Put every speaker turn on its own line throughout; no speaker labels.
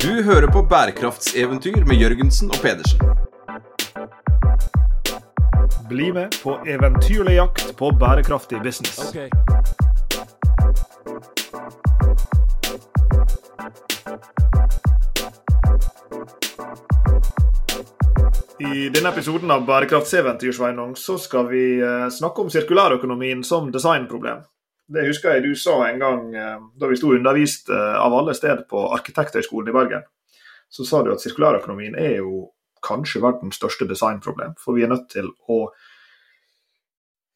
Du hører på bærekraftseventyr med Jørgensen og Pedersen.
Bli med på eventyrlig jakt på bærekraftig business. I denne episoden av Bærekraftseventyr Sveinung, så skal vi eh, snakke om sirkulærøkonomien som designproblem. Det husker jeg du sa en gang eh, da vi sto undervist eh, av alle steder på Arkitekthøgskolen i Bergen. Så sa du at sirkulærøkonomien er jo kanskje verdens største designproblem. For vi er nødt til å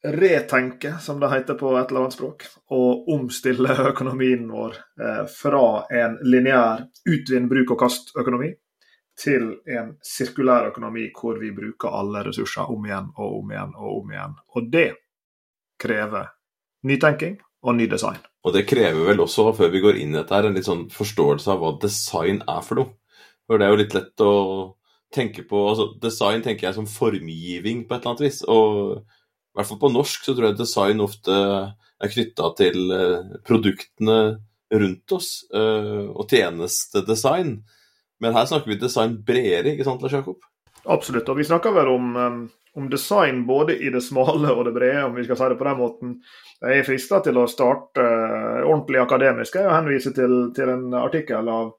retenke, som det heter på et eller annet språk, og omstille økonomien vår fra en lineær utvinn, bruk og kast-økonomi til en sirkulær økonomi hvor vi bruker alle ressurser om igjen og om igjen og om igjen. Og det krever nytenking og ny design.
Og det krever vel også, før vi går inn i dette, her, en litt sånn forståelse av hva design er for noe. For det er jo litt lett å tenke på altså Design tenker jeg som formgiving på et eller annet vis. Og i hvert fall på norsk så tror jeg design ofte er knytta til eh, produktene rundt oss, eh, og tjenestedesign. Men her snakker vi design bredere, ikke sant Lars Jakob?
Absolutt. Og vi snakker vel om, um, om, design både i det smale og det brede, om vi skal si det på den måten. Jeg er frista til å starte uh, ordentlig akademisk og henvise til, til, en artikkel av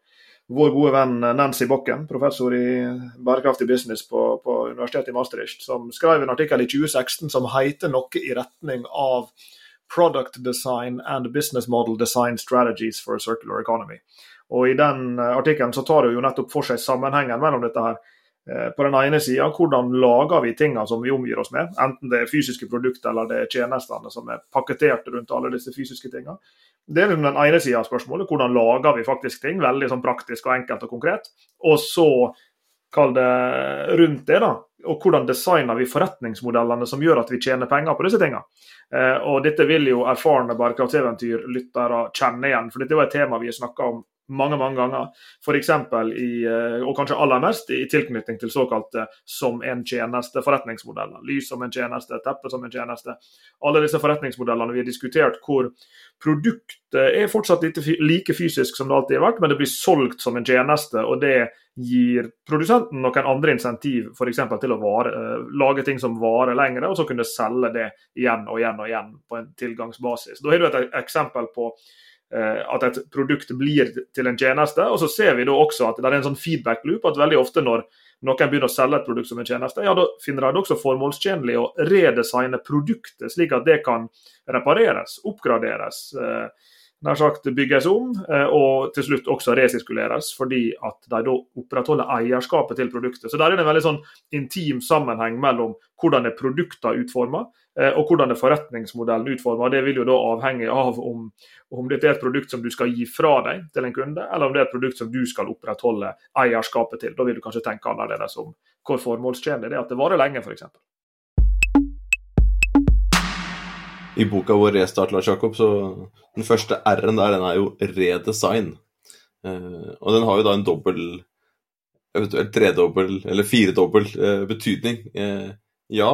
vår gode venn Nancy Bokken, professor i bærekraftig business på, på Universitetet i Maastricht, som skrev en artikkel i 2016 som heter noe i retning av Product Design and Business Model Design Strategies for a Circular Economy. Og I den eh, artikkelen så tar det jo nettopp for seg sammenhengen mellom dette her. Eh, på den ene sida, hvordan lager vi tingene som vi omgir oss med, enten det er fysiske produkter eller det er tjenestene som er pakketert rundt alle disse fysiske tingene. Det er den ene sida av spørsmålet. Hvordan lager vi faktisk ting? Veldig sånn praktisk og enkelt og konkret. Og så kall det rundt det, da. Og hvordan designer vi forretningsmodellene som gjør at vi tjener penger på disse tingene. Eh, og dette vil jo erfarne bærekraftseventyr-lyttere kjenne igjen, for dette er jo et tema vi har snakka om mange mange ganger. F.eks. i, eh, og kanskje aller mest i tilknytning til såkalte som en tjeneste-forretningsmodeller. Lys som en tjeneste, teppe som en tjeneste. Alle disse forretningsmodellene vi har diskutert hvor produktet er fortsatt like fysisk som det alltid har vært, men det blir solgt som en tjeneste. og det gir produsenten noen andre insentiv f.eks. til å vare, eh, lage ting som varer lengre, og så kunne selge det igjen og igjen og igjen på en tilgangsbasis. Da har du et eksempel på at et produkt blir til en tjeneste. Og så ser vi da også at det er en sånn feedback loop, at veldig ofte når noen begynner å selge et produkt som en tjeneste, ja, da finner de det også formålstjenlig å redesigne produktet, slik at det kan repareres, oppgraderes. Eh, nær sagt bygges om, eh, og til slutt også resirkuleres, fordi at de da opprettholder eierskapet til produktet. Så Der er det en veldig sånn intim sammenheng mellom hvordan er produktene utforma, eh, og hvordan er forretningsmodellen utforma. Det vil jo da avhenge av om, om dette er et produkt som du skal gi fra deg til en kunde, eller om det er et produkt som du skal opprettholde eierskapet til. Da vil du kanskje tenke annerledes om hvor formålstjenlig det er at det varer lenge, f.eks.
i boka vår 'Restart', Lars Jakob, så den første R-en der, den er jo redesign. Eh, og den har jo da en dobbel, eventuelt tredobbel eller firedobbel eh, betydning. Eh, ja,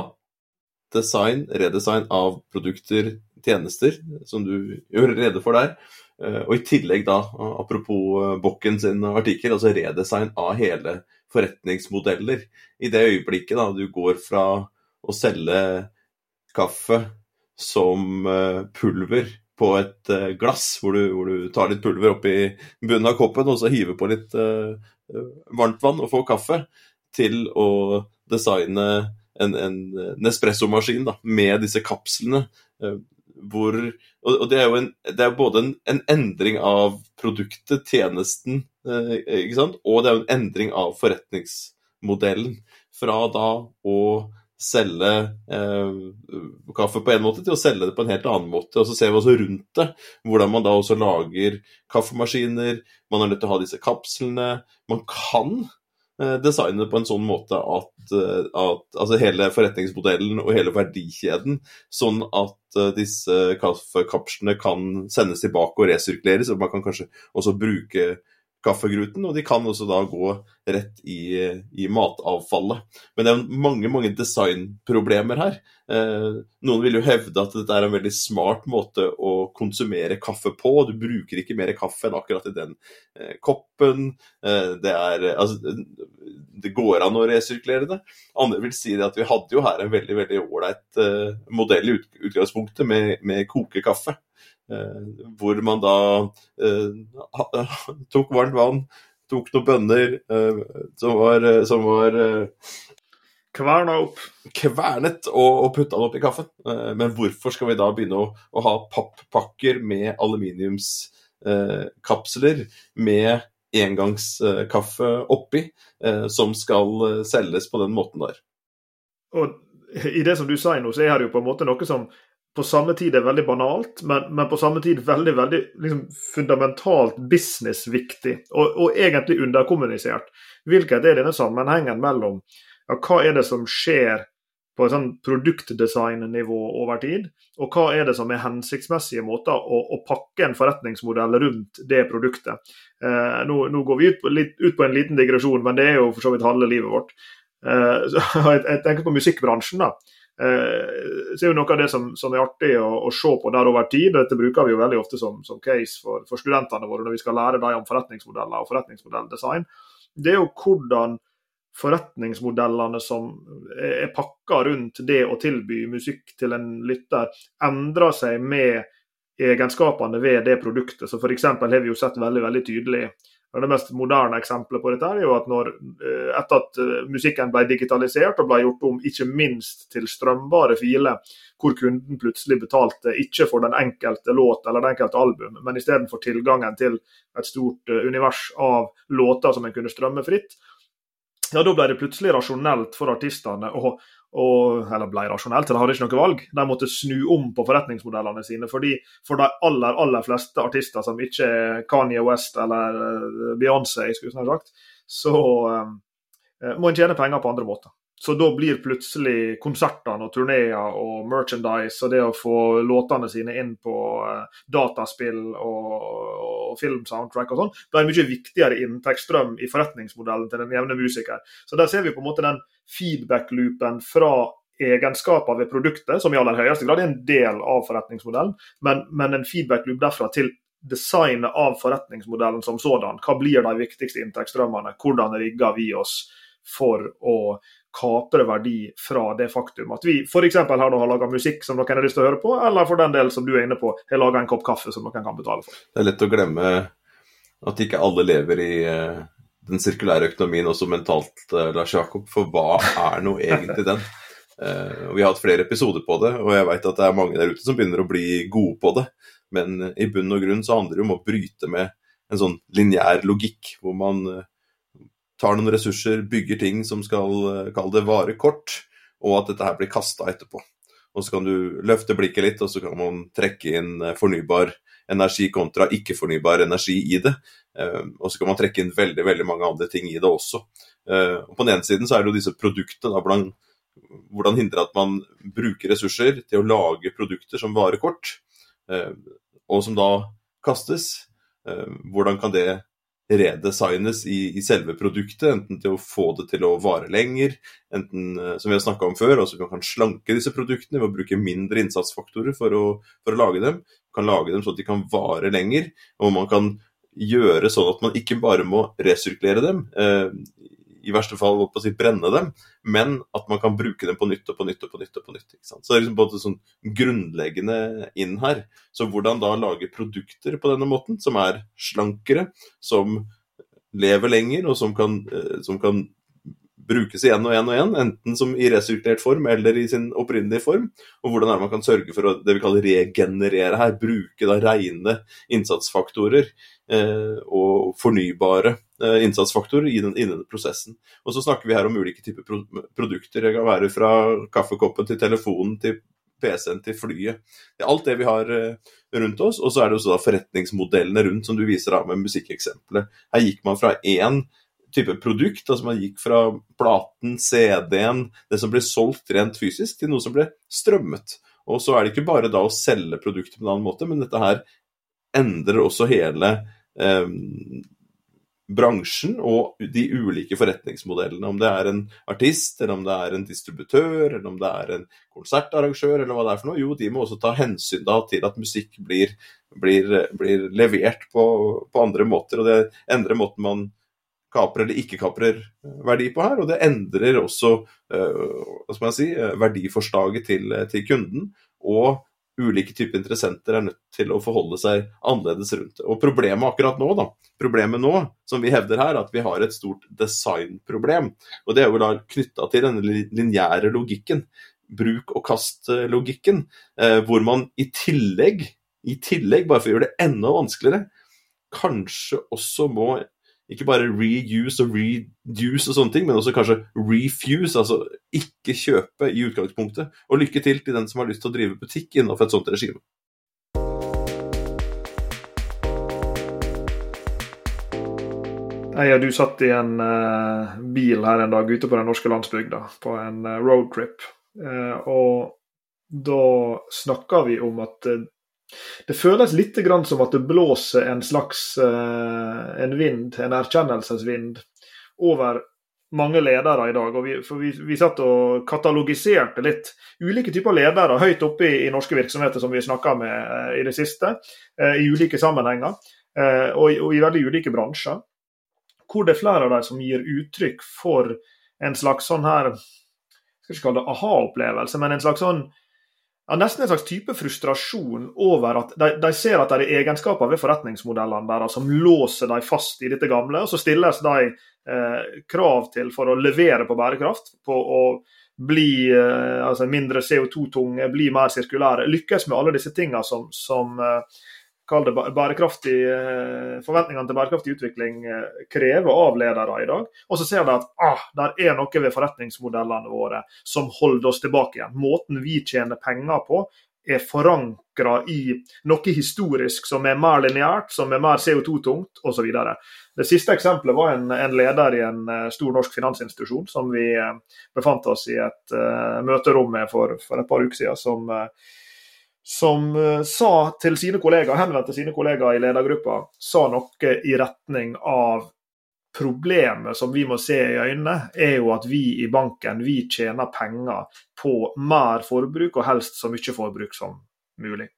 design, redesign av produkter, tjenester, som du gjør rede for der. Eh, og i tillegg da, apropos eh, Bokken sin artikkel, altså redesign av hele forretningsmodeller. I det øyeblikket da du går fra å selge kaffe som eh, pulver på et eh, glass, hvor du, hvor du tar litt pulver oppi bunnen av koppen og så hiver på litt uh, varmt vann og får kaffe, til å designe en, en Nespresso-maskin med disse kapslene. Uh, hvor, og, det er jo en, det er både en, en, endring av produktet, tjenesten, uh, og det er jo en endring av forretningsmodellen. Fra da å selge eh, kaffe på en måte til å selge det på en helt annen måte. Og så ser vi også rundt det, hvordan man da også lager kaffemaskiner. Man er nødt til å ha disse kapslene. Man kan eh, designe på en sånn måte at, eh, at, altså hele forretningsmodellen og hele verdikjeden, sånn at uh, disse kaffekapslene kan sendes tilbake og resirkuleres. Og man kan kanskje også bruke kaffegruten, og de kan også da gå rett i, i matavfallet. Men det er mange mange designproblemer her. Eh, noen vil jo hevde at dette er en veldig smart måte å konsumere kaffe på. Du bruker ikke mer kaffe enn akkurat i den eh, koppen. Eh, det, er, altså, det går an å resirkulere det. Andre vil si at vi hadde jo her en veldig veldig ålreit eh, modell i utgangspunktet med, med kokekaffe. Eh, hvor man da eh, tok varmt vann, tok noen bønner eh, som var, som var
Kverna opp.
Kvernet og, og putta den opp i kaffen. Men hvorfor skal vi da begynne å, å ha pappakker med aluminiumskapsler med engangskaffe oppi, som skal selges på den måten der?
Og I det som du sier nå, så er det jo på en måte noe som på samme tid er veldig banalt, men, men på samme tid veldig veldig liksom, fundamentalt businessviktig, og, og egentlig underkommunisert. Hvilket er denne sammenhengen mellom ja, hva er det som skjer på et sånn produktdesignnivå over tid, og hva er det som er hensiktsmessige måter å, å pakke en forretningsmodell rundt det produktet. Eh, nå, nå, går vi ut på, litt, ut på, en liten digresjon, men det er jo for så vidt halve livet vårt. Eh, jeg, jeg tenker på musikkbransjen. da så er jo Noe av det som, som er artig å, å, se på der over tid, dette bruker vi jo veldig ofte som, som case for, for, studentene våre når vi skal lære dem om forretningsmodeller og forretningsmodelldesign, det er jo hvordan forretningsmodellene som er pakka rundt det å tilby musikk til en lytter, endrer seg med egenskapene ved det produktet. Så F.eks. har vi jo sett veldig veldig tydelig det mest moderne eksempelet på dette er jo at når, eh, etter at eh, musikken ble digitalisert og ble gjort om ikke minst til strømbare filer, hvor kunden plutselig betalte ikke for den enkelte låt eller det enkelte album, men istedenfor tilgangen til et stort eh, univers av låter som en kunne strømme fritt, ja, da ble det plutselig rasjonelt for artistene å, og, eller ble rasjonelt, de hadde ikke noe valg. De måtte snu om på forretningsmodellene sine. fordi For de aller aller fleste artister som ikke er Kanye West eller eh, Beyoncé, så um, må en tjene penger på andre måter. Så da blir plutselig konsertene og turneer og merchandise og det å få låtene sine inn på uh, dataspill og, og filmsoundtrack og sånn, det er en mye viktigere inntektsstrøm i forretningsmodellen til den jevne musiker. Så der ser vi på en måte den feedback-loopen fra egenskaper ved produktet, som i aller høyeste grad er en del av forretningsmodellen, men, men en feedback-loop derfra til designet av forretningsmodellen som sådan. Hva blir de viktigste inntektsstrømmene? Hvordan rigger vi oss for å kapre verdi fra det faktum at vi f.eks. her nå har laga musikk som noen har lyst til å høre på, eller for den del som du er inne på, har laga en kopp kaffe som noen kan betale for.
Det er lett å glemme at ikke alle lever i uh, den sirkulære økonomien også mentalt, uh, Lars Jakob. For hva er nå egentlig den? Uh, vi har hatt flere episoder på det, og jeg vet at det er mange der ute som begynner å bli gode på det. Men i bunn og grunn så handler det om å bryte med en sånn lineær logikk, hvor man tar noen ressurser, bygger ting som skal eh, kalle det vare kort, og at dette her blir kasta etterpå. Og så kan du løfte blikket litt, og så kan man trekke inn eh, fornybar energi kontra ikke-fornybar energi i det. Eh, og så kan man trekke inn veldig veldig mange andre ting i det også. Og På den ene siden så er det jo disse produktene. da, hvordan, hvordan hindre at man bruker ressurser til å lage produkter som varer kort, og som da kastes. Hvordan kan det redesignes i, i, selve produktet, enten til å få det til å vare lenger, enten eh, som vi har snakka om før, altså man kan slanke disse produktene ved å bruke mindre innsatsfaktorer for å, for å lage dem. Man kan lage dem sånn at de kan vare lenger, og man kan gjøre sånn at man ikke bare må resirkulere dem, eh, i verste fall å si, brenne dem, men at man kan bruke dem på nytt og på nytt og på nytt. og på nytt. Så det er liksom både sånn grunnleggende inn her. Så hvordan da lage produkter på denne måten, som er slankere, som lever lenger, og som kan, eh, som kan brukes igjen og igjen og igjen, enten som i resirkulert form eller i sin opprinnelige form. Og hvordan er det man kan sørge for å det vi kaller regenerere her, bruke da rene innsatsfaktorer eh, og fornybare Eh, innsatsfaktorer i den, i prosessen. Og så snakker vi her om ulike typer pro produkter. Det kan være fra kaffekoppen til telefonen til PC-en til flyet. Det er alt det vi har eh, rundt oss. Og så er det også da forretningsmodellene rundt, som du viser av med musikkeksempelet. Her gikk man fra én type produkt, altså man gikk fra platen, CD-en, det som ble solgt rent fysisk, til noe som ble strømmet. Og så er det ikke bare da å selge produktet på en annen måte, men dette her endrer også hele eh, bransjen og de ulike forretningsmodellene. Om det er en artist, eller om det er en distributør, eller om det er en konsertarrangør, eller hva det er for noe. Jo, de må også ta hensyn da til at musikk blir, blir, blir levert på, på, andre måter. Og det endrer måten man kaprer eller ikke kaprer verdi på her. Og det endrer også man si, verdiforslaget til, til kunden. og ulike typer interessenter er nødt til å forholde seg annerledes rundt. Og problemet akkurat nå, da, problemet nå, som vi hevder her, at vi har et stort designproblem. Og det er jo da knytta til denne lineære logikken, bruk og kast-logikken, eh, hvor man i tillegg, i tillegg, bare for å gjøre det enda vanskeligere, kanskje også må ikke bare reuse og reduce og sånne ting, men også kanskje refuse, altså ikke kjøpe i utgangspunktet. Og lykke til til den som har lyst til å drive butikk innenfor et sånt regime.
Og du satt i en uh, bil her en dag ute på den norske landsbygda, på en uh, roadtrip. Uh, og da snakka vi om at det føles litt som at det blåser en slags uh, en vind, en erkjennelsesvind, over mange ledere i dag. og Vi, for vi, vi satt og katalogiserte litt ulike typer ledere høyt oppe i, i norske virksomheter som vi snakka med uh, i det siste, uh, i ulike sammenhenger og i, og, i, veldig ulike bransjer. Hvor det er flere av dem som gir uttrykk for en slags sånn her skal ikke kalle det aha-opplevelse, men en slags sånn ja, nesten en slags type frustrasjon over at de, de ser at det er egenskaper ved forretningsmodellene deres som låser dem fast i dette gamle. og Så stilles de eh, krav til for å levere på bærekraft, på å bli eh, altså mindre CO2-tunge, bli mer sirkulære. Lykkes med alle disse tingene som, som eh, kall det bærekraftig, eh, forventningene til bærekraftig utvikling eh, krever av ledere i dag. Og så ser de at ah, der er noe ved forretningsmodellene våre som holder oss tilbake igjen. Måten vi tjener penger på er forankra i noe historisk som er mer lineært, som er mer CO2-tungt osv. Det siste eksempelet var en, en, leder i en uh, stor norsk finansinstitusjon som vi uh, befant oss i et uh, møterom med for, for, et par uker siden. som som uh, sa til sine kollegaer, henvendte sine kollegaer i ledergruppa, sa noe i retning av problemet som vi må se i øynene, er jo at vi i banken vi tjener penger på mer forbruk, og helst så mye forbruk som mulig.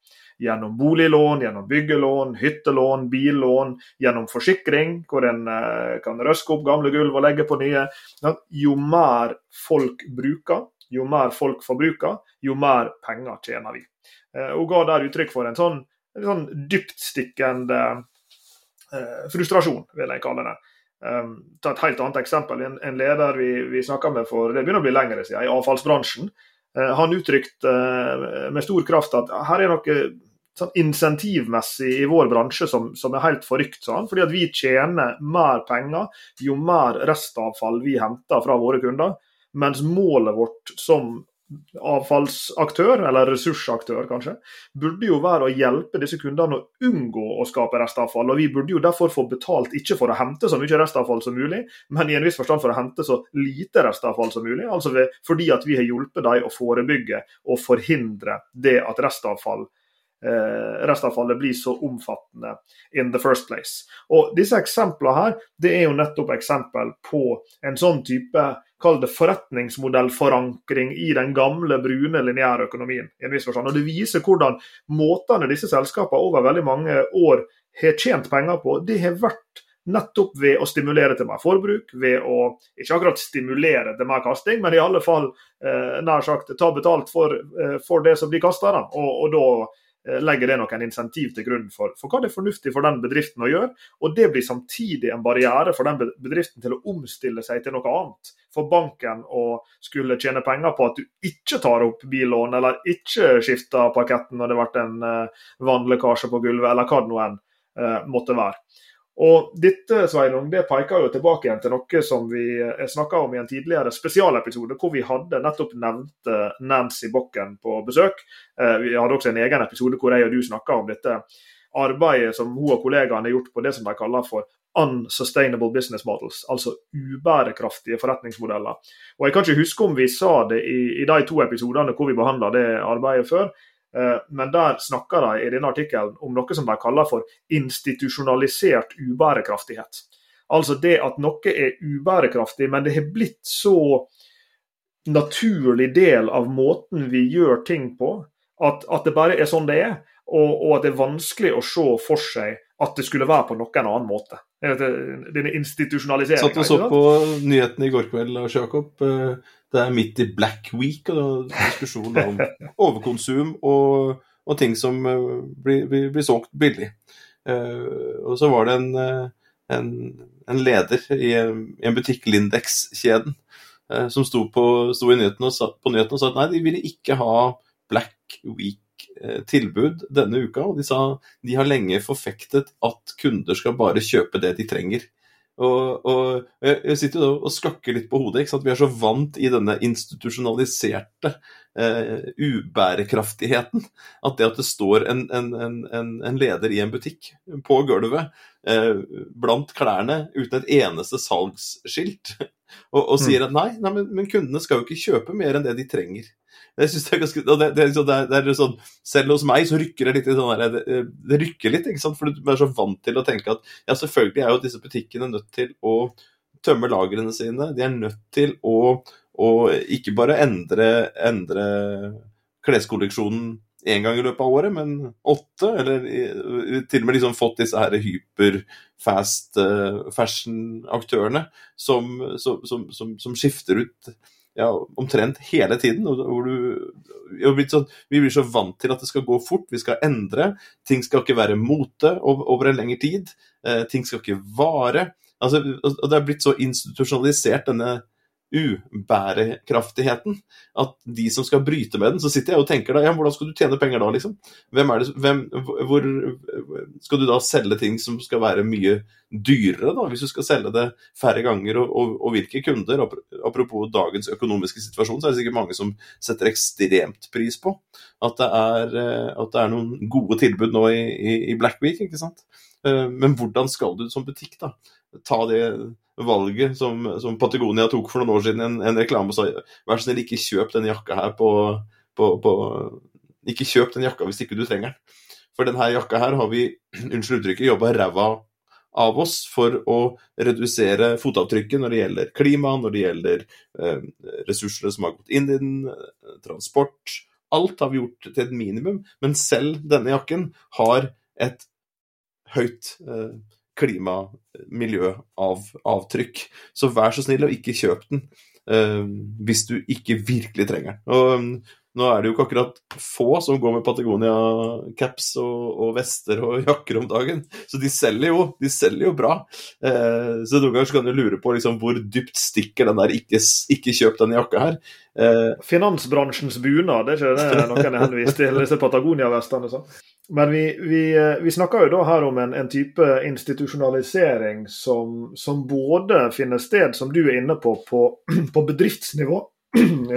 Gjennom boliglån, gjennom byggelån, hyttelån, billån, gjennom forsikring, hvor en uh, kan røske opp gamle gulv og legge på nye. Jo mer folk bruker, jo mer folk forbruker, jo mer penger tjener vi. Eh, ga der uttrykk for en sånn, en sånn dyptstikkende eh, frustrasjon, vil jeg kalle det. Um, ta et helt annet eksempel. En, en leder vi, vi snakka med for det begynner å bli lengre siden, i avfallsbransjen. eh, han uttrykte eh, med stor kraft at her er noe sånn insentivmessig i vår bransje som, som er helt forrykt. Sånn, fordi at vi tjener mer penger jo mer restavfall vi henter fra våre kunder. Mens målet vårt som avfallsaktør, eller ressursaktør kanskje, burde jo være å hjelpe disse kundene å unngå å skape restavfall. og Vi burde jo derfor få betalt ikke for å hente så mye restavfall som mulig, men i en viss forstand for å hente så lite restavfall som mulig. altså Fordi at vi har hjulpet dem å forebygge og forhindre det at restavfall restavfallet blir så omfattende in the first place. Og Disse eksemplene her, det er jo nettopp eksempel på en sånn type kall det forretningsmodellforankring i den gamle, brune lineære økonomien. i en viss forstand. Og Det viser hvordan måtene disse selskapene over veldig mange år har tjent penger på, det har vært nettopp ved å stimulere til mer forbruk, ved å ikke akkurat stimulere til mer kasting, men i alle fall eh, nær sagt ta betalt for, eh, for det som blir kasta. Og, og da Eh, legger det noen insentiv til grunn for, for, hva det er fornuftig for den bedriften å gjøre. Og det blir samtidig en barriere for den bedriften til å omstille seg til noe annet. For banken å skulle tjene penger på at du ikke tar opp billån, eller ikke skifter parketten når det vært en uh, vannlekkasje på gulvet, eller hva det nå enn uh, måtte være. Og Dette Sveinung, det peker jo tilbake igjen til noe som vi eh, snakka om i en tidligere spesialepisode, hvor vi hadde nettopp nevnt Nancy Bokken på besøk. Eh, vi hadde også en egen episode hvor jeg og du snakka om dette arbeidet som hun og kollegaene har gjort på det som de kaller for unsustainable business models, altså ubærekraftige forretningsmodeller. Og Jeg kan ikke huske om vi sa det i, i de to episodene hvor vi behandla det arbeidet før, Eh, men der snakker de i denne artikkelen om noe som de kaller for institusjonalisert ubærekraftighet. Altså det at noe er ubærekraftig, men det har blitt så naturlig del av måten vi gjør ting på, at, at det bare er sånn det er. Og, og, at det er vanskelig å se for seg at det skulle være på noen annen måte. Denne institusjonaliseringa.
Satt og så på nyhetene i går kveld, Lars Jakob. Eh, det er midt i Black Week, og diskusjon om overkonsum og, og ting som eh, blir, blir, blir, solgt billig. Uh, og så var det en, en, en leder i en, butikk, Lindex-kjeden, som sto, på, sto og, sa, på nyhetene og sa at nei, de ville ikke ha Black Week tilbud denne uka, og de sa de har lenge forfektet at kunder skal bare kjøpe det de trenger. Og, og, Jeg sitter jo og skakker litt på hodet. ikke sant? Vi er så vant i denne institusjonaliserte eh, ubærekraftigheten at det at det står en, en, en, en leder i en butikk på gulvet eh, blant klærne uten et eneste salgsskilt og, og sier mm. at nei, nei men, men, kundene skal jo ikke kjøpe mer enn det de trenger. Jeg synes jeg er ganske, det, det, det, er, det, er sånn, Selv hos meg så rykker det litt i sånn der, det, det, rykker litt, ikke sant? for du er så vant til å tenke at ja, selvfølgelig er jo disse butikkene nødt til å tømme lagrene sine. De er nødt til å, å ikke bare endre, endre kleskolleksjonen én gang i løpet av året, men åtte. Eller til og med liksom fått disse her hyper-fast uh, fashion-aktørene som, som, som, som, skifter ut ja, omtrent hele tiden. hvor du sånn, Vi blir så vant til at det skal gå fort, vi skal endre. Ting skal ikke være mote over en lengre tid. Eh, ting skal ikke vare. Altså, og Det er blitt så institusjonalisert, denne ubærekraftigheten. At de som skal bryte med den, så sitter jeg og tenker da, ja, hvordan skal du tjene penger da, liksom? Hvem er det, hvem, hvor Skal du da selge ting som skal være mye dyrere, da? Hvis du skal selge det færre ganger og, og, og hvilke kunder? Apropos dagens økonomiske situasjon, så er det sikkert mange som setter ekstremt pris på at det er, eh, at det er noen gode tilbud nå i, i, i Black Week, ikke sant? Eh, men hvordan skal du som butikk da ta det valget som, som, Patagonia tok for noen år siden, en, en reklame sa vær så snill, ikke kjøp denne jakka her på, på, på, Ikke kjøp den jakka hvis ikke du trenger den. For denne jakka her har vi, unnskyld uttrykket, jobba ræva av oss for å redusere fotavtrykket når det gjelder klima, når det gjelder eh, ressursene som har gått inn i den, eh, transport Alt har vi gjort til et minimum, men selv denne jakken har et høyt eh, klima-miljøavtrykk. Så vær så snill og ikke kjøp den uh, hvis du ikke virkelig trenger den. Og um, nå er det jo ikke akkurat få som går med Patagonia-caps og, og, vester og jakker om dagen, så de selger jo, de selger jo bra. Eh, så noen ganger kan du lure på liksom, hvor dypt stikker den der 'ikke, ikke kjøp denne jakka' her.
Eh. Finansbransjens bunad, det er ikke det noen er henvist til, disse Patagonia-vestene? Men vi, vi, eh, vi, snakker jo da her om en, en type institusjonalisering som, som, både finner sted, som du er inne på, på, på bedriftsnivå.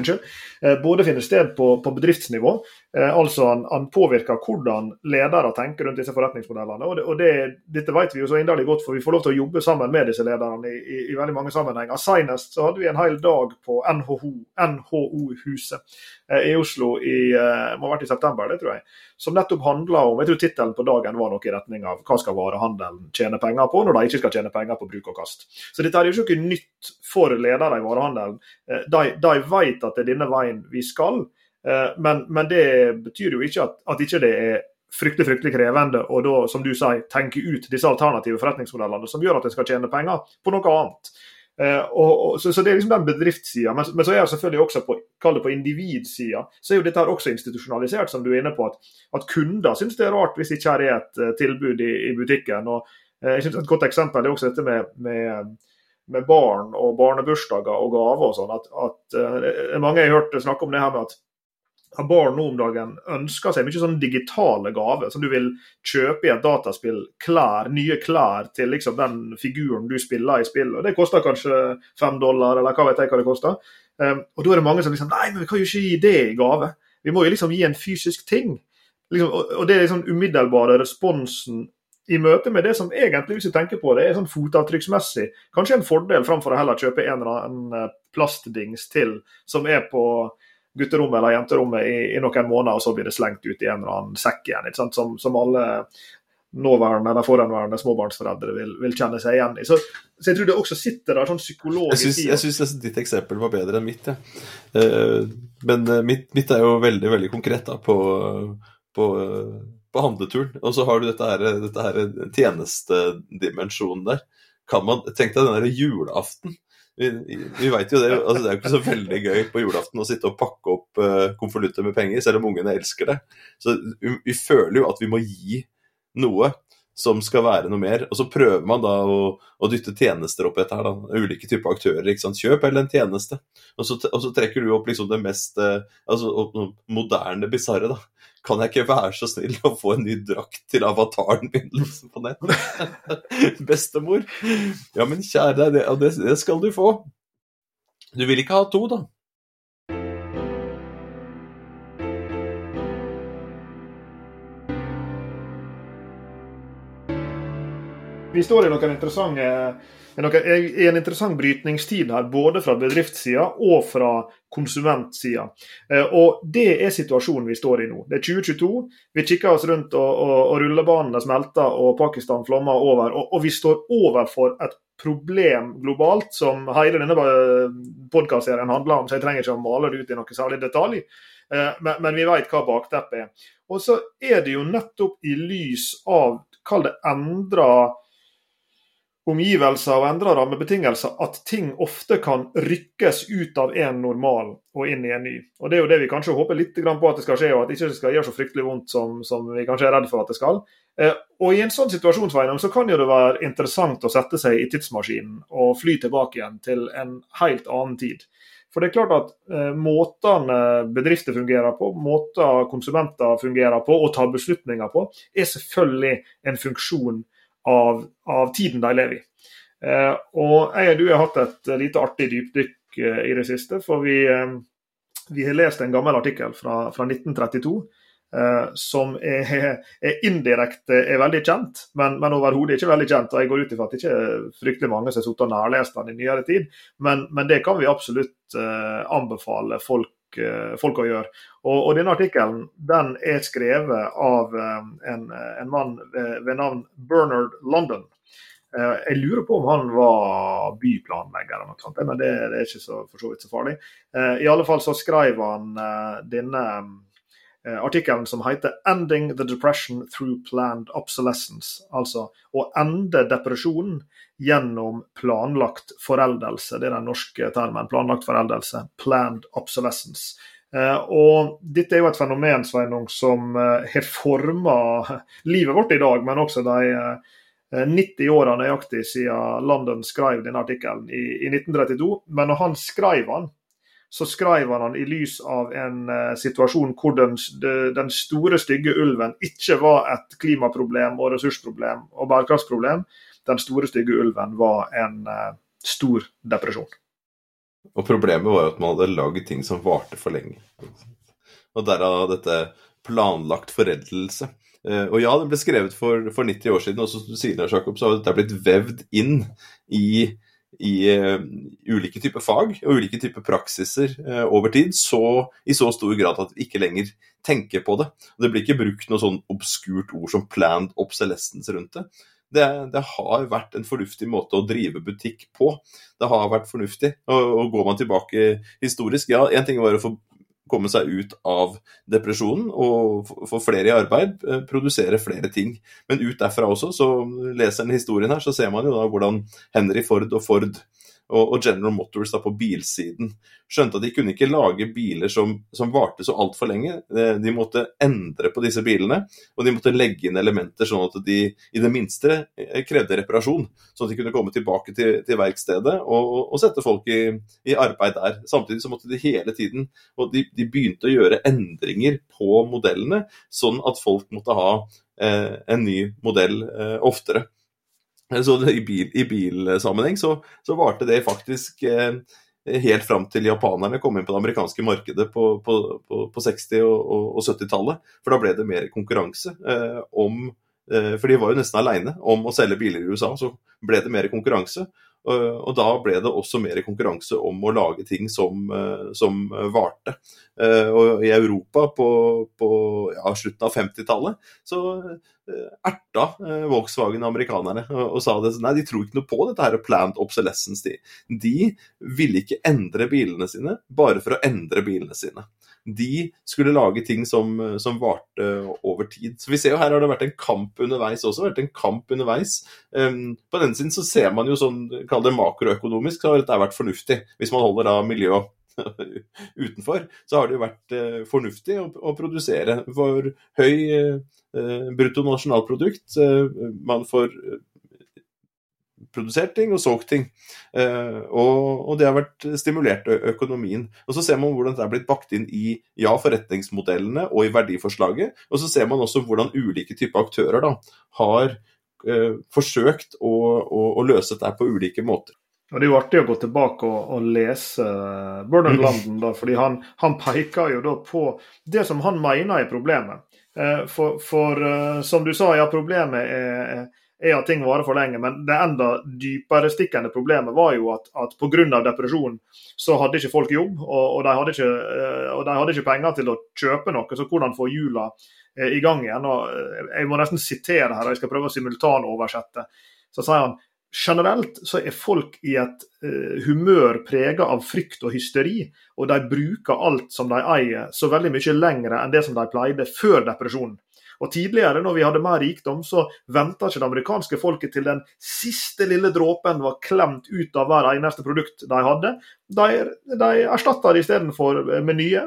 Eh, både finner sted på, på bedriftsnivå, altså han, han, påvirker hvordan ledere tenker rundt disse forretningsmodellene. og, det, og det, Dette vet vi jo så inderlig godt, for vi får lov til å jobbe sammen med disse lederne i, i, i veldig mange sammenhenger. Senest så hadde vi en hel dag på NHO-huset i Oslo i, må ha vært i september, det tror jeg som nettopp handla om Jeg tror tittelen på dagen var noe i retning av hva skal varehandelen tjene penger på når de ikke skal tjene penger på bruk og kast. Så dette er jo ikke nytt for ledere i varehandelen. Eh, de, de vet at det er denne veien vi skal, eh, men, men det betyr jo ikke at, at ikke det er fryktelig fryktelig krevende og da, som du sier, tenke ut disse alternative forretningsmodellene som gjør at en skal tjene penger på noe annet. Uh, og, og, så, så, Det er liksom den bedriftssida. Men, men, så er det selvfølgelig også på, det på individsida, så er jo dette her også institusjonalisert, som du er inne på. At, at kunder syns det er rart hvis ikke er et uh, tilbud i, i, butikken. og jeg synes Et godt eksempel er også dette med, med, med barn og barnebursdager og gaver og sånn. at, at Mange har hørt snakke om det her med at barn nå om dagen ønsker seg mye sånn digitale gaver. Som du vil kjøpe i et dataspill. Klær, nye klær til liksom den figuren du spiller i spill. Og Det koster kanskje fem dollar, eller hva vet jeg hva det koster. Um, og da er det mange som liksom Nei, men vi kan jo ikke gi det i gave. Vi må jo liksom gi en fysisk ting. Liksom, og, og, det er liksom umiddelbare responsen i møte med det som egentlig, hvis du tenker på det, er sånn fotavtrykksmessig kanskje en fordel framfor å heller kjøpe en eller annen eh, plastdings til som er på gutterommet eller jenterommet i, i, noen måneder, og så blir det slengt ut i en eller annen sekk igjen. Som, som, alle nåværende eller forhenværende småbarnsforeldre vil, vil, kjenne seg igjen i. Så, så, jeg tror det også sitter der sånn psykologisk
Jeg syns ditt eksempel var bedre enn mitt, ja. Uh, men uh, mitt, mitt, er jo veldig veldig konkret da, på, på, uh, på handleturen. Og så har du dette her, dette her tjenestedimensjonen der. Kan man, Tenk deg den julaften vi, vi vet jo det, altså det er jo ikke så veldig gøy på julaften å sitte og pakke opp uh, konvolutter med penger, selv om ungene elsker det. Så vi, vi, føler jo at vi må gi noe som skal være noe mer. Og så prøver man da å, å dytte tjenester opp etter her, da. Ulike typer aktører. ikke sant? Kjøp eller en tjeneste. Og så, og så trekker du opp liksom det mest eh, altså, moderne bisarre, da. Kan jeg ikke være så snill å få en ny drakt til avataren min liksom, på nett? Bestemor. Ja, men kjære deg, det, det, skal du få. Du vil ikke ha to, da?
Vi står i noen interessante i en interessant brytningstid her, både fra bedriftssida og fra konsumentsida. Eh, og Det er situasjonen vi står i nå. Det er 2022. Vi kikker oss rundt, og, og, og rullebanene smelter og Pakistan flommer over. Og, og, vi står overfor et problem globalt som hele denne podkastserien handler om, så jeg trenger ikke å male det ut i noe særlig detalj. Eh, men, men vi vet hva bakteppet er. Og så er det jo nettopp i lys av, kall det endra omgivelser og endra rammebetingelser at ting ofte kan rykkes ut av en normal og inn i en ny. Og Det er jo det vi kanskje håper litt på at det skal skje, og at det ikke skal gjøre så fryktelig vondt som, som vi kanskje er redd for at det skal. Eh, og I en sånn situasjon så kan jo det være interessant å sette seg i tidsmaskinen og fly tilbake igjen til en helt annen tid. For det er klart at eh, Måtene bedrifter fungerer på, måter konsumenter fungerer på og tar beslutninger på, er selvfølgelig en funksjon av, av tiden de lever i. Eh, og jeg og du har hatt et lite artig dypdykk eh, i det siste. For vi, eh, vi, har lest en gammel artikkel fra, fra 1932 eh, som er, er, indirekte er veldig kjent, men, men overhodet ikke veldig kjent. og Jeg går ut ifra at det ikke er fryktelig mange som har sittet og nærlest den i nyere tid, men, men, det kan vi absolutt eh, anbefale folk folk å gjøre. Og, og, Denne artikkelen den er skrevet av um, en, en, mann ved, navn Bernard London. Jeg lurer på om han var byplanlegger, eller noe sånt, men det, det er ikke så, for så vidt så farlig. I alle fall så skrev han denne artikkelen som heter 'Ending the depression through planned obsolescence'. Altså å ende depresjonen gjennom planlagt foreldelse. Det er den norske termen. Planlagt foreldelse. Planned obsolescence. Eh, og Dette er jo et fenomen Sveinung, som eh, har forma livet vårt i dag, men også de 90 eh, åra nøyaktig siden London skrev denne artikkelen i 1932. Men når han skrev den, så skrev han han i lys av en uh, situasjon hvor den, den, store, stygge ulven ikke var et klimaproblem og ressursproblem og bærekraftsproblem, den store, stygge ulven var en uh, stor depresjon.
Og problemet var jo at man hadde lagd ting som varte for lenge. Og derav dette planlagt foreldelse. Uh, og ja, det ble skrevet for, for 90 år siden, og som du sier, Jakob, så har dette blitt vevd inn i, i uh, ulike typer fag og ulike typer praksiser uh, over tid, så, i så stor grad at vi ikke lenger tenker på det. Det blir ikke brukt noe sånn obskurt ord som 'planned obsolescence' rundt det det, det, har vært en fornuftig måte å drive butikk på. Det har vært fornuftig. Og, og går man tilbake historisk, ja, én ting var å få komme seg ut av depresjonen og få flere i arbeid, eh, produsere flere ting. Men ut derfra også, så leser en historien her, så ser man jo da hvordan Henry Ford og Ford og, General Motors da på bilsiden skjønte at de kunne ikke lage biler som, som varte så altfor lenge. De måtte endre på disse bilene, og de måtte legge inn elementer sånn at de i det minste eh, krevde reparasjon. Sånn at de kunne komme tilbake til, til verkstedet og, og, sette folk i, i, arbeid der. Samtidig så måtte de hele tiden Og de, de begynte å gjøre endringer på modellene, sånn at folk måtte ha eh, en ny modell eh, oftere. Så i, bil, i bilsammenheng så, så, varte det faktisk eh, helt fram til japanerne kom inn på det amerikanske markedet på, på, på, på 60- og, og 70-tallet. For da ble det mer konkurranse eh, om eh, For de var jo nesten aleine om å selge biler i USA. Så ble det mer konkurranse. Uh, og da ble det også mer konkurranse om å lage ting som, uh, som varte. Uh, og i Europa på, på ja, slutten av 50-tallet så erta Volkswagen amerikanerne og, og, sa det nei, de tror ikke noe på dette her planned obsolescence. De. de ville ikke endre bilene sine bare for å endre bilene sine de skulle lage ting som, som, varte over tid. Så vi ser jo Her har det vært en kamp underveis også. vært en kamp underveis. Um, på den siden så ser man jo sånn, kall det makroøkonomisk, så har dette vært fornuftig. Hvis man holder da miljø utenfor, så har det jo vært uh, fornuftig å, å, produsere for høy uh, bruttonasjonalprodukt. Uh, man får produsert ting og solgt ting. Uh, og, det har vært stimulert økonomien. Og Så ser man hvordan det er blitt bakt inn i ja, forretningsmodellene og i verdiforslaget. Og så ser man også hvordan ulike typer aktører da, har eh, forsøkt å, å, å, løse dette på ulike måter.
Og Det er jo artig å gå tilbake og, og lese Bernard Landen, da, fordi han, han, peker jo da på det som han mener er problemet. Uh, for, for som du sa, ja, problemet er er at ting varer for lenge. Men det enda dypere stikkende problemet var jo at, at pga. depresjon så hadde ikke folk jobb, og, og, de hadde ikke, eh, og, de hadde ikke, penger til å kjøpe noe. Så hvordan få hjula eh, i gang igjen? Og eh, jeg må nesten sitere her, og jeg skal prøve å simultanoversette. Så sier han generelt så er folk i et humør prega av frykt og hysteri, og de bruker alt som de eier, så veldig mye lengre enn det som de pleide før depresjonen. Og Tidligere, når vi hadde mer rikdom, så venta ikke det amerikanske folket til den siste lille dråpen var klemt ut av hver eneste produkt de hadde. De, de erstatta det istedenfor med nye.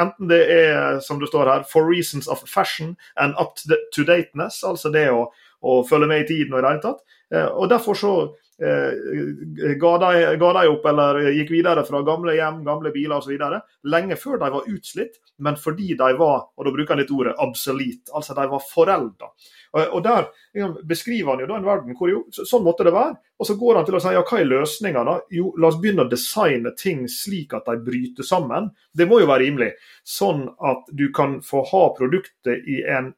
Enten det er, som det står her, 'for reasons of fashion and up to dateness', altså det å, å følge med i tiden og i det hele tatt. Eh, og Derfor så Eh, ga de, ga de opp eller gikk videre fra gamle hjem, gamle biler osv. Lenge før de var utslitt, men fordi de var og da bruker han litt ordet, obsolete, altså de var forelda. Og Der beskriver han jo da en verden hvor jo, sånn måtte det være. Og så går han til å si ja, hva er løsninga da? Jo, la oss begynne å designe ting slik at de bryter sammen. Det må jo være rimelig. Sånn at du kan få ha produktet i en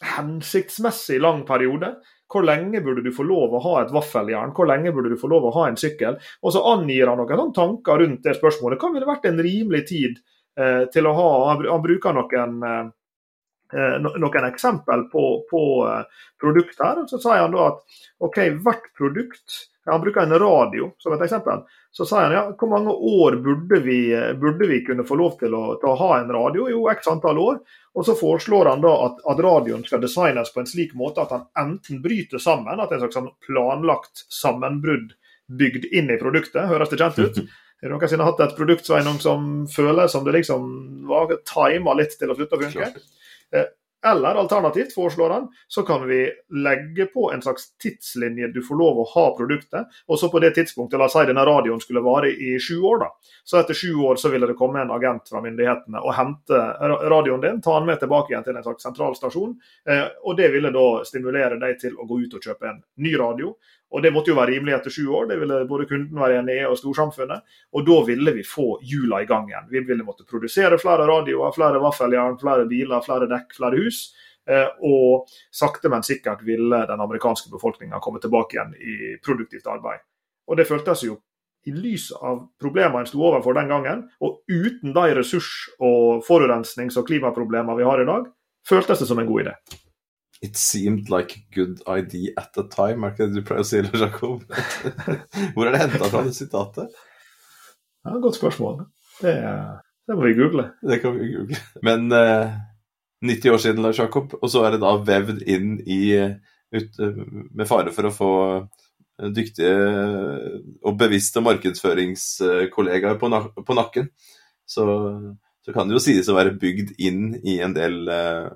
hensiktsmessig lang periode hvor lenge burde du få lov å ha et vaffeljern? Hvor lenge burde du få lov å ha en sykkel? Og så angir han noen tanker rundt det spørsmålet. Hva ville vært en rimelig tid eh, til å ha Han bruker noen, eh, noen eksempel på, på produkter. her. og Så sier han da at OK, hvert produkt Han bruker en radio som et eksempel. Så sier han ja, hvor mange år burde vi, burde vi kunne få lov til å, til å ha en radio? Jo, x antall år. Og så foreslår han da at, at, radioen skal designes på en slik måte at han enten bryter sammen, at det er en slags sånn planlagt sammenbrudd bygd inn i produktet. Høres det kjent ut? Har du noensinne hatt et produkt som føles som det liksom var tima litt til å slutte å funke? Eller alternativt, foreslår han, så kan vi legge på en slags tidslinje du får lov å ha produktet. Og så på det tidspunktet, la oss si denne radioen skulle vare i sju år, da. Så etter sju år så ville det komme en agent fra myndighetene og hente radioen din, ta den med tilbake igjen til en slags sentralstasjon. stasjon. og det ville da stimulere deg til å gå ut og kjøpe en ny radio. Og Det måtte jo være rimelig etter sju år, det ville både kunden være enig i og storsamfunnet. Og da ville vi få hjula i gang igjen. Vi ville måtte produsere flere radioer, flere vaffeljern, flere biler, flere dekk, flere hus. Eh, og sakte, men sikkert ville den amerikanske befolkninga komme tilbake igjen i produktivt arbeid. Og det føltes jo i lys av problemene en sto overfor den gangen, og uten de ressurs- og forurensnings- og klimaproblemer vi har i dag, føltes det som en god idé.
It seemed like a good idea at the time, er ikke det du pleier å si, Jakob? Hvor er det henta fra, det sitatet?
Ja, Godt spørsmål. Det, det, må vi google.
Det kan vi google. Men uh, 90 år siden, Lars Jakob, og så er det da vevd inn i ut, Med fare for å få dyktige og bevisste markedsføringskollegaer på, nak på nakken, så, så, kan det jo sies å være bygd inn i en del uh,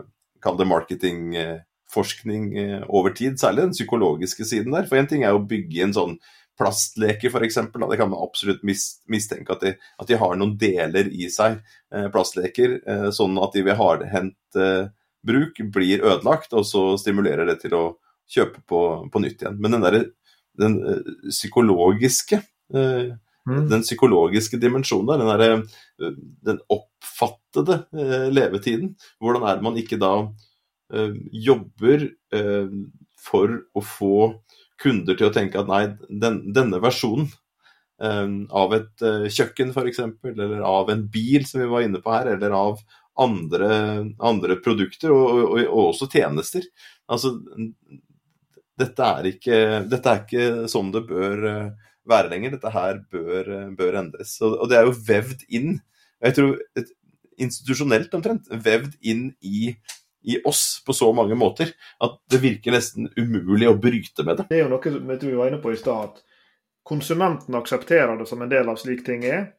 Kall det marketing eh, forskning eh, over tid, særlig den psykologiske siden der. For én ting er å bygge en sånn plastleker, f.eks. Det kan man absolutt mistenke at de, at de, har noen deler i seg, eh, plastleker, eh, sånn at de ved hardhendt bruk blir ødelagt, og så stimulerer det til å kjøpe på, på nytt igjen. Men den der, den psykologiske mm. den psykologiske dimensjonen den, der, den oppfattede levetiden. Hvordan er det man ikke da jobber eh, for å få kunder til å tenke at nei, den, denne versjonen eh, av et eh, kjøkken f.eks., eller av en bil som vi var inne på her, eller av andre, andre produkter, og, og, og, også tjenester. Altså, dette er, ikke, dette er ikke sånn det bør eh, være lenger. Dette her bør, bør endres. Og, og, det er jo vevd inn, jeg tror et, institusjonelt omtrent, vevd inn i i oss på så mange måter at det virker nesten umulig å bryte med det.
Det er jo noe som vi var inne på i stad, at konsumenten aksepterer det som en del av slik ting er.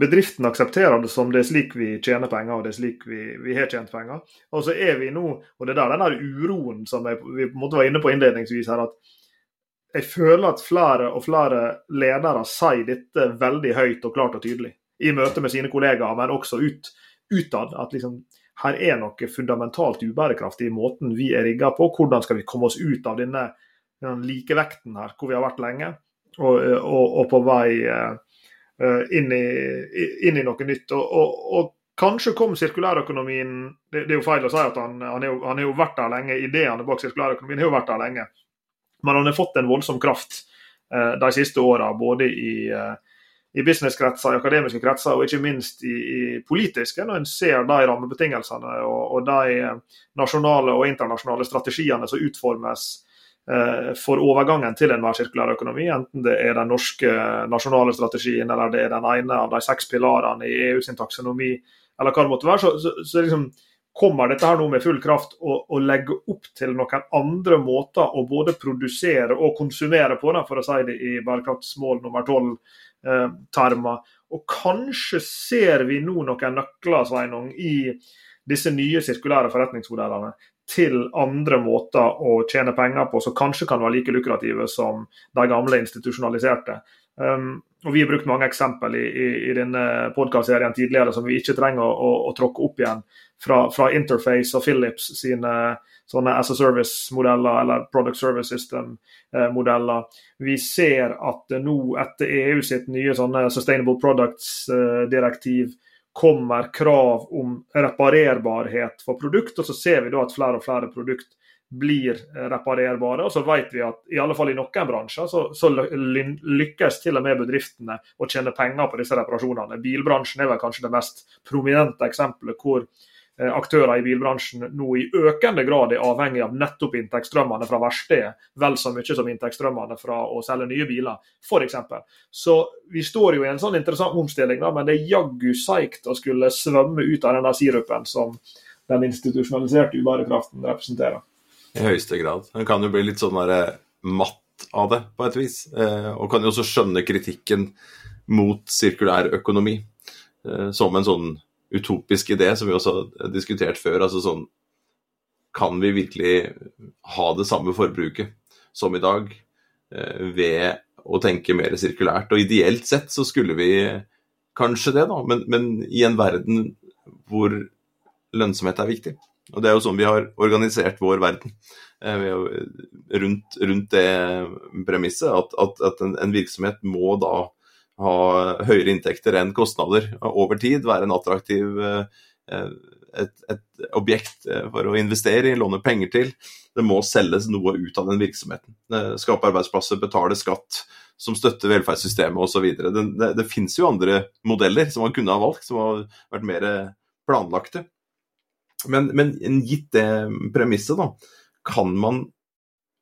Bedriften aksepterer det som det er slik vi tjener penger, og det er slik vi, vi har tjent penger. Og så er vi nå, og det er der den der uroen som jeg, vi på en måte var inne på innledningsvis her, at jeg føler at flere og flere ledere sier dette veldig høyt og klart og tydelig. I møte med sine kollegaer, men også ut, utad. At liksom her er noe fundamentalt ubærekraftig i måten vi er rigga på. Hvordan skal vi komme oss ut av denne, denne likevekten her, hvor vi har vært lenge, og, og, og på vei uh, inn, i, inn, i, noe nytt. Og, og kanskje kom sirkulærøkonomien det, det, er jo feil å si at han, han, er jo, han er jo vært der lenge, ideene bak sirkulærøkonomien har jo vært der lenge. Men han har fått en voldsom kraft uh, de siste åra, både i uh, i businesskretser, i akademiske kretser og ikke minst i, i politiske, når en ser de rammebetingelsene og, og, de nasjonale og internasjonale strategiene som utformes eh, for overgangen til en mer sirkulær økonomi, enten det er den norske nasjonale strategien eller det er den ene av de seks pilarene i EU sin taksonomi, eller hva det måtte være, så, så, så liksom, kommer dette her nå med full kraft og, og legger opp til noen andre måter å både produsere og konsumere på, da, for å si det i bærekraftsmål nummer tolv eh. Og kanskje ser vi nå noen nøkler Sveinung, i disse nye sirkulære forretningsmodellene til andre måter å tjene penger på som kanskje kan være like lukrative som de gamle institusjonaliserte. Um, og Vi har brukt mange eksempel i, i, i denne podkastserien tidligere som vi ikke trenger å, å, å tråkke opp igjen. Fra, fra, Interface og Philips sine sånne as a service-modeller eller Product Service System-modeller. Vi ser at nå, etter EU sitt nye sånne Sustainable Products-direktiv, kommer krav om reparerbarhet for produkt. Og så ser vi da at flere og flere produkt blir reparerbare. Og så vet vi at i alle fall i noen bransjer så, så lykkes til og med bedriftene å tjene penger på disse reparasjonene. Bilbransjen er vel kanskje det mest prominente eksempelet hvor Eh, aktører i bilbransjen nå i økende grad er avhengig av nettopp inntektsstrømmene fra verkstedet, vel så mye som inntektsstrømmene fra å selge nye biler, f.eks. Så vi står jo i en sånn interessant omstilling, da, men det er jaggu seigt å skulle svømme ut av den sirupen som den institusjonaliserte ubærekraften representerer.
I høyeste grad. En kan jo bli litt sånn der matt av det, på et vis. Eh, og kan jo også skjønne kritikken mot sirkulær økonomi eh, som en sånn utopisk idé, som vi også har diskutert før. altså sånn Kan vi virkelig ha det samme forbruket som i dag eh, ved å tenke mer sirkulært? Og ideelt sett så skulle vi kanskje det, da, men, men i en verden hvor lønnsomhet er viktig. Og det er jo sånn vi har organisert vår verden. Eh, rundt, rundt det premisset at, at, at en, en virksomhet må da ha høyere inntekter enn kostnader over tid, være en attraktiv eh, et, et, objekt eh, for å investere i, låne penger til. Det må selges noe ut av den virksomheten. Skape arbeidsplasser, betale skatt som støtter velferdssystemet osv. Det, det, det finnes jo andre modeller som man kunne ha valgt, som har vært mer planlagte. Men, men gitt det premisset, da, kan man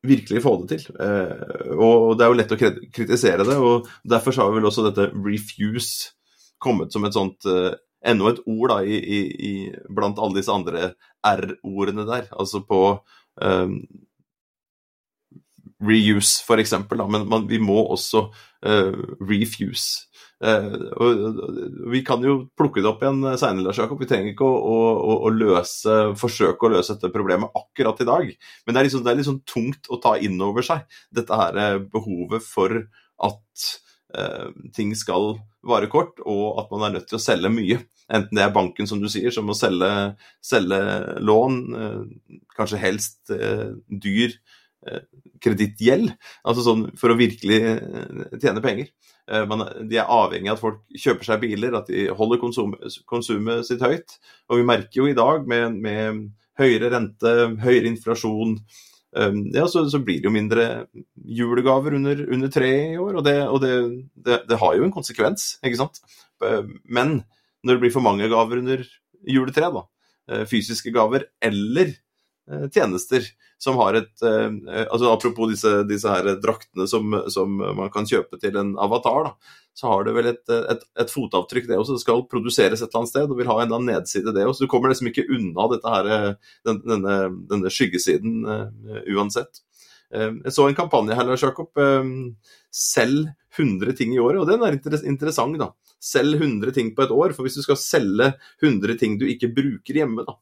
virkelig få det til. Eh, og det er jo lett å kritisere det, og derfor har vel også dette 'refuse' kommet som et sånt eh, Enda et ord da, i, i, blant alle disse andre R-ordene der. Altså på um, reuse, for eksempel. Da. Men man, vi må også uh, refuse. Uh, vi kan jo plukke det opp igjen seinere, Lars Jakob. Vi trenger ikke å, å, å, løse, forsøke å løse dette problemet akkurat i dag. Men det er, liksom, det er liksom tungt å ta inn over seg dette her eh, behovet for at uh, ting skal vare kort, og at man er nødt til å selge mye. Enten det er banken, som du sier, som må selge, selge lån, kanskje helst dyr kredittgjeld, altså sånn for å virkelig tjene penger. Eh, man, de er avhengig av at folk kjøper seg biler, at de holder konsum, konsumet sitt høyt. Og vi merker jo i dag med, med høyere rente, høyere inflasjon, ja, så, så, blir det jo mindre julegaver under, under treet i år, og, det, og det, det, det, har jo en konsekvens, ikke sant. Men når det blir for mange gaver under juletreet, da, eh, fysiske gaver eller Eh, tjenester som har et eh, altså Apropos disse, disse her draktene som, som, man kan kjøpe til en avatar, da, så har det vel et, et, et, fotavtrykk, det også. Det skal produseres et eller annet sted og vil ha en eller annen nedside, det også. Du kommer liksom ikke unna her, eh, den, denne, denne, skyggesiden uh, uansett. Uh, jeg så en kampanje her, Lars Jakob. Uh, selg 100 ting i året, og den er interessant, da. Selg 100 ting på et år, for hvis du skal selge 100 ting du ikke bruker hjemme, da,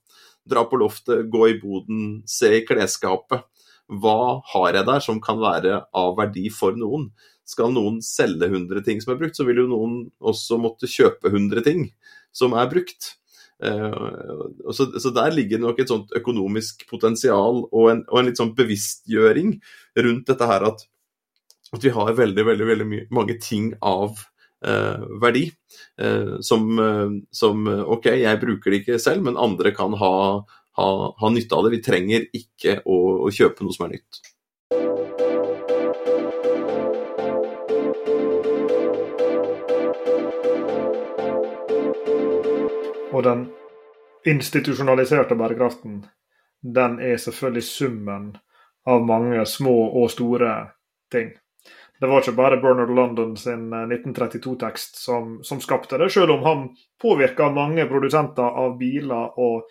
dra på loftet, gå i boden, se i klesskapet. Hva har jeg der som kan være av verdi for noen? Skal noen selge 100 ting som er brukt, så vil jo noen også måtte kjøpe 100 ting som er brukt. Uh, så, der ligger nok et sånt økonomisk potensial og en, og en litt sånn bevisstgjøring rundt dette her at, at vi har veldig, veldig, veldig mange ting av Eh, verdi. Eh, som, eh, som, OK, jeg bruker det ikke selv, men andre kan ha, ha, ha nytte av det. Vi trenger ikke å, å kjøpe noe som er nytt.
Og den institusjonaliserte bærekraften, den er selvfølgelig summen av mange små og store ting. Det var ikke bare Bernard London sin 1932-tekst eh, som, som, skapte det, selv om han påvirka mange produsenter av biler og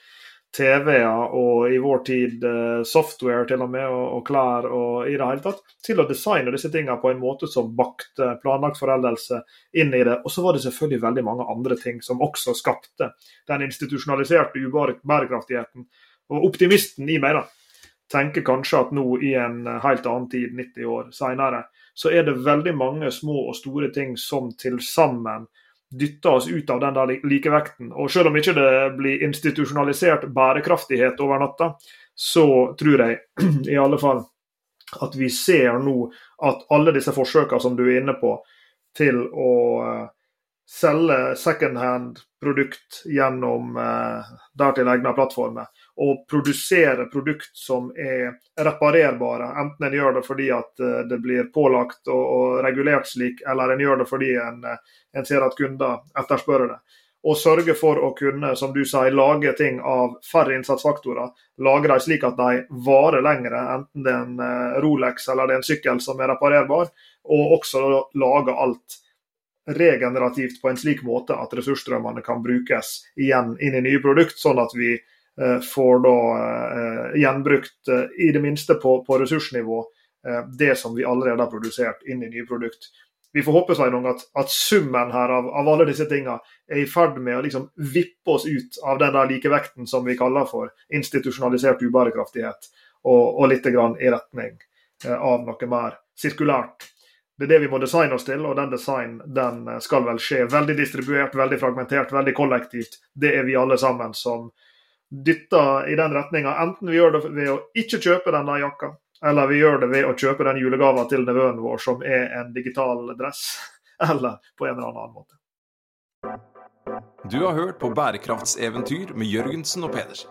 TV-er og i vår tid eh, software til og med, og, og, klær og i det hele tatt, til å designe disse tingene på en måte som bakte planlagt foreldelse inn i det. Og så var det selvfølgelig veldig mange andre ting som også skapte den institusjonaliserte ubærekraftigheten. Og optimisten i meg da, tenker kanskje at nå i en helt annen tid, 90 år seinere, så er det veldig mange små og store ting som til sammen dytter oss ut av den der likevekten. Og selv om ikke det blir institusjonalisert bærekraftighet over natta, så tror jeg i alle fall at vi ser nå at alle disse forsøkene som du er inne på, til å eh, selge secondhand produkt gjennom eh, dertil egna plattformer, å produsere produkt som er reparerbare. Enten en gjør det fordi at eh, det blir pålagt og, og regulert slik, eller en gjør det fordi en, eh, en ser at kunder etterspør det. Og sørge for å kunne som du sier, lage ting av færre innsatsfaktorer. Lage dem slik at de varer lengre, enten det er en eh, Rolex eller det er en sykkel som er reparerbar. Og også lage alt regenerativt på en slik måte at ressursstrømmene kan brukes igjen inn i nye produkt, sånn at vi får da eh, gjenbrukt, eh, i det minste på, på ressursnivå, det som vi allerede har produsert inn i nye produkt. Vi får håpe at, at summen her av, av, alle disse tingene er i ferd med å liksom vippe oss ut av den der likevekten som vi kaller for institusjonalisert ubærekraftighet, og, og litt grann i retning av noe mer sirkulært. Det er det vi må designe oss til, og den design den skal vel skje veldig distribuert, veldig fragmentert, veldig kollektivt. Det er vi alle sammen som, dytta i den retninga. Enten vi gjør det ved å ikke kjøpe denne jakka, eller vi gjør det ved å kjøpe den julegava til nevøen vår som er en digital dress, eller på en eller annen måte.
Du har hørt på Bærekraftseventyr med Jørgensen og Pedersen.